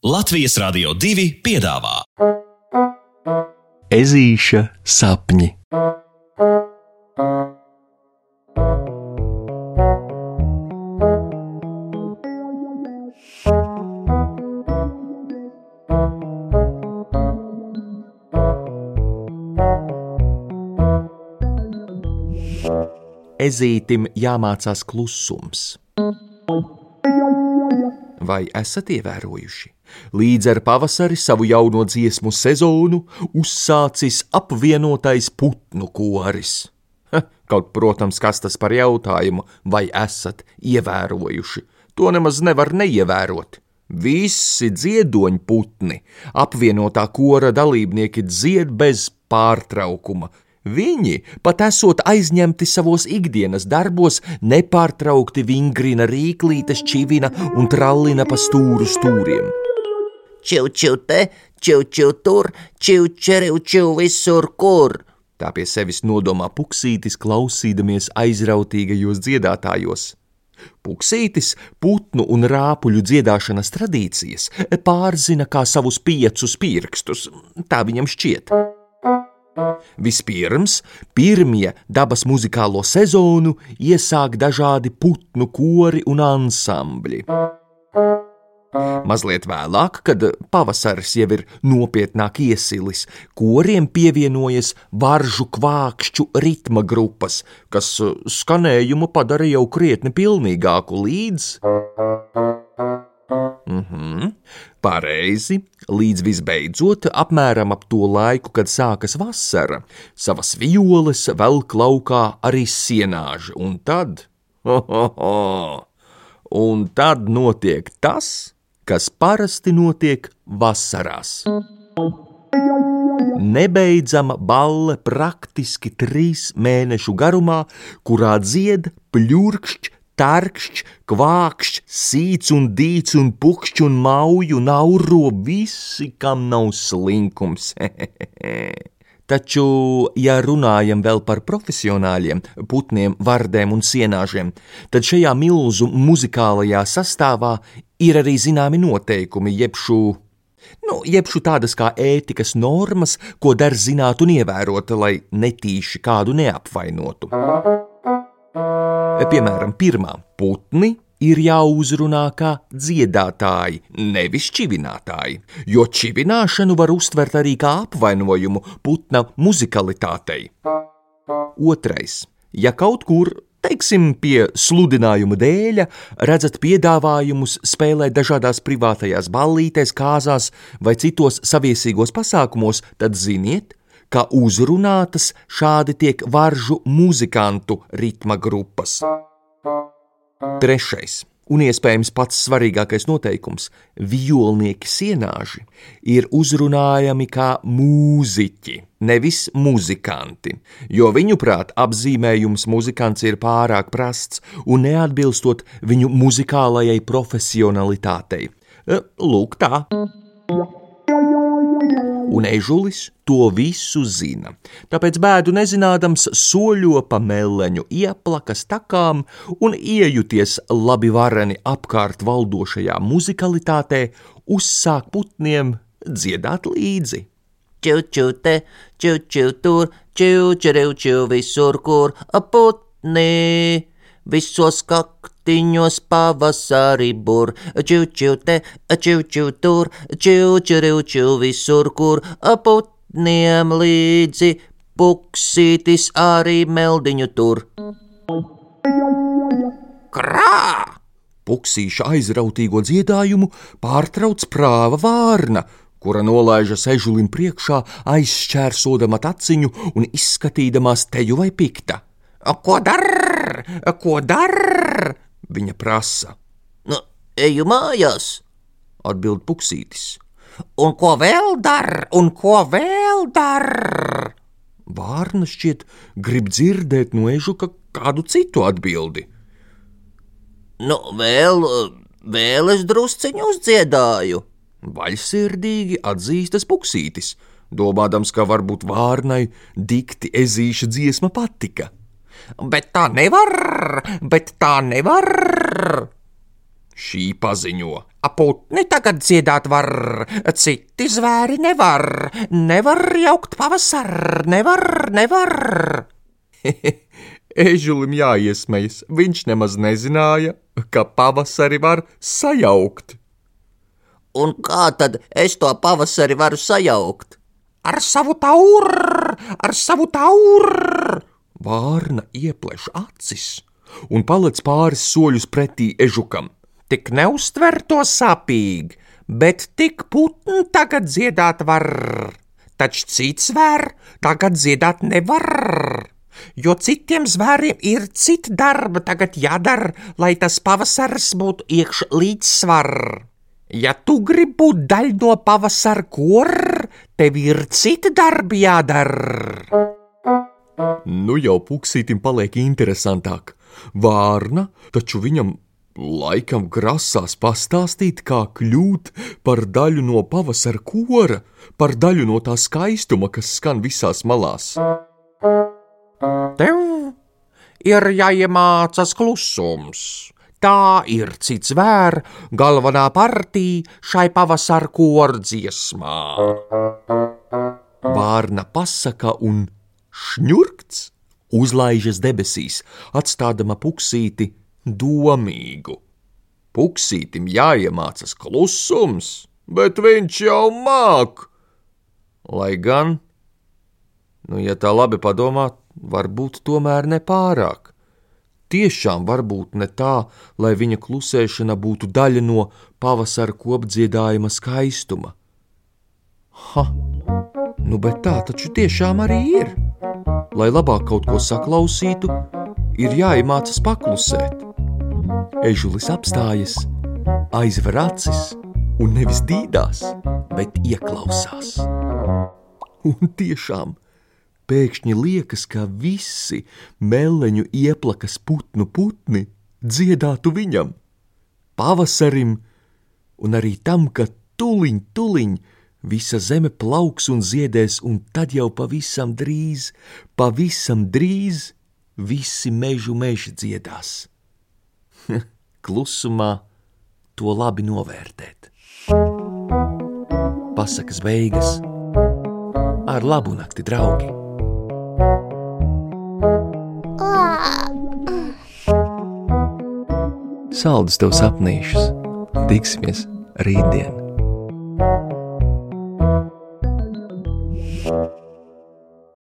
Latvijas Rādio 2 piedāvā Ezīša sapņi. Ezītim jāmācās klusums. Vai esat ievērojuši? Līdz ar pavasari savu jauno dziesmu sezonu uzsācis apvienotais putnu koris. Ha, kaut, protams, kas tas par jautājumu, vai esat ievērojuši? To nemaz nevar neievērot. Visi dziedoņu putni, apvienotā kora dalībnieki dzied bez pārtraukuma, Viņi, pat esot aizņemti savos ikdienas darbos, nepārtraukti vingrina rīklītes, čivina un trallina pa stūru stūriem. Čiu, čiu te, čiu, čiu tur, čiu, čeriu, čiu visur, kur. Tā pie sevis nodomā puksītis, klausīdamies aizrautīgajos dziedātājos. Puksītis putnu un rāpuļu dziedāšanas tradīcijas pārzina kā savus piecus pirkstus, tā viņam šķiet. Vispirms, pirmie dabas muzikālo sezonu iesāk dažādi putnu kori un ansambļi. Mazliet vēlāk, kad pavasaris jau ir nopietnāk iesilis, koriem pievienojas varžu kvākšķu ritma grupas, kas skanējumu padara jau krietni pilnīgāku līdz. Mhm, pareizi, līdz visbeidzot, apmēram ap to laiku, kad sākas vasara, savas violes velk laukā arī sienāži, un tad, ho, ho, ho, un tad notiek tas, kas parasti notiek vasarās. Nebeidzama balle praktiski trīs mēnešu garumā, kurā dzied, pļurkšķ, tarkšķ, kvākšķ, sīc un dīc un pukšķ un mauju nauro visi, kam nav slinkums. Taču, ja runājam vēl par profesionāļiem, putniem, vardēm un sienāžiem, tad šajā milzu muzikālajā sastāvā ir arī zināmi noteikumi, jeb šo Nu, jebšu tādas kā ētikas normas, ko der zināt un ievērot, lai netīši kādu neapvainotu. Piemēram, pirmā putni ir jāuzrunā kā dziedātāji, nevis čivinātāji, jo čivināšanu var uztvert arī kā apvainojumu putna muzikalitātei. Otrais, ja kaut kur Teiksim, pie sludinājuma dēļ redzat piedāvājumus spēlēt dažādās privātajās ballītēs, kāzās vai citos saviesīgos pasākumos, tad ziniet, ka uzrunātas šādi tiek varžu muzikantu ritma grupas. Trešais un iespējams pats svarīgākais noteikums - violnieki sienāži ir uzrunājami kā mūziķi, nevis muzikanti, jo viņuprāt apzīmējums muzikants ir pārāk prasts un neatbilstot viņu muzikālajai profesionalitātei. Lūk tā! Un ežulis to visu zina. Tāpēc bēdu nezinādams soļo pa meleņu ieplakas takām un iejuties labi vareni apkārt valdošajā muzikalitātē, uzsāk putniem dziedāt līdzi. Ču, ču te, ču, ču tur, ču, ču, ču, visur, kur putni, visos kakt Naktiņos pavasarī bur, čiu čiu te, čiu čiu tur, čiu čiu čiu visur, kur putniem līdzi puksītis arī meldiņu tur. Krā! Puksīša aizrautīgo dziedājumu pārtrauc prāva vārna, kura nolaižas ežulim priekšā, aizšķērsodama taciņu un izskatīdamās teju vai pikta. Ko dar? Ko dar? Viņa prasa. Nu, eju mājās, atbild puksītis. Un ko vēl dar, un ko vēl dar? Vārna šķiet grib dzirdēt no ežuka kādu citu atbildi. Nu, vēl, vēl es drusciņu uzdziedāju. Vaļsirdīgi atzīstas puksītis, domādams, ka varbūt vārnai dikti ezīša dziesma patika. Bet tā nevar, bet tā nevar. Šī paziņo. Putni tagad dziedāt var, citi zvēri nevar, nevar jaukt pavasar, nevar, nevar. Ežulim jāiesmejas, viņš nemaz nezināja, ka pavasari var sajaukt. Un kā tad es to pavasari varu sajaukt? Ar savu tauru, ar savu tauru! Vārna iepleš acis un palec pāris soļus pretī ežukam. Tik neuztver to sāpīgi, bet tik putni tagad dziedāt var. Taču cits zvēr tagad dziedāt nevar. Jo citiem zvēriem ir cita darba tagad jādara, lai tas pavasars būtu iekš līdzsvar. Ja tu gribi būt daļa no pavasara kora, tev ir cita darba jādara. Nu jau puksītim paliek interesantāk. Vārna, taču viņam laikam grasās pastāstīt, kā kļūt par daļu no pavasara kora, par daļu no tā skaistuma, kas skan visās malās. Tev ir jāiemācās klusums. Tā ir cits vēr, galvenā partija šai pavasara kordziesmā. Vārna pasaka un šņurkts uzlaižas debesīs, atstādama puksīti domīgu. Puksītim jāiemācās klusums, bet viņš jau māk. Lai gan, nu, ja tā labi padomā, varbūt tomēr nepārāk. Tiešām varbūt ne tā, lai viņa klusēšana būtu daļa no pavasara kopdziedājuma skaistuma. Ha! Nu, bet tā taču tiešām arī ir. Lai labāk kaut ko saklausītu, ir jāiemācās paklusēt. Ežulis apstājas, aizver acis un nevis dīdās, bet ieklausās. Un tiešām pēkšņi liekas, ka visi meleņu ieplakas putnu putni dziedātu viņam, pavasarim, un arī tam, ka tuliņ, tuliņ visa zeme plauks un ziedēs, un tad jau pavisam drīz, pavisam drīz visi mežu meži dziedās. Klusumā to labi novērtēt. Pasakas beigas ar labu nakti, draugi! Saldus tev sapnīšus! Tiksimies rītdien!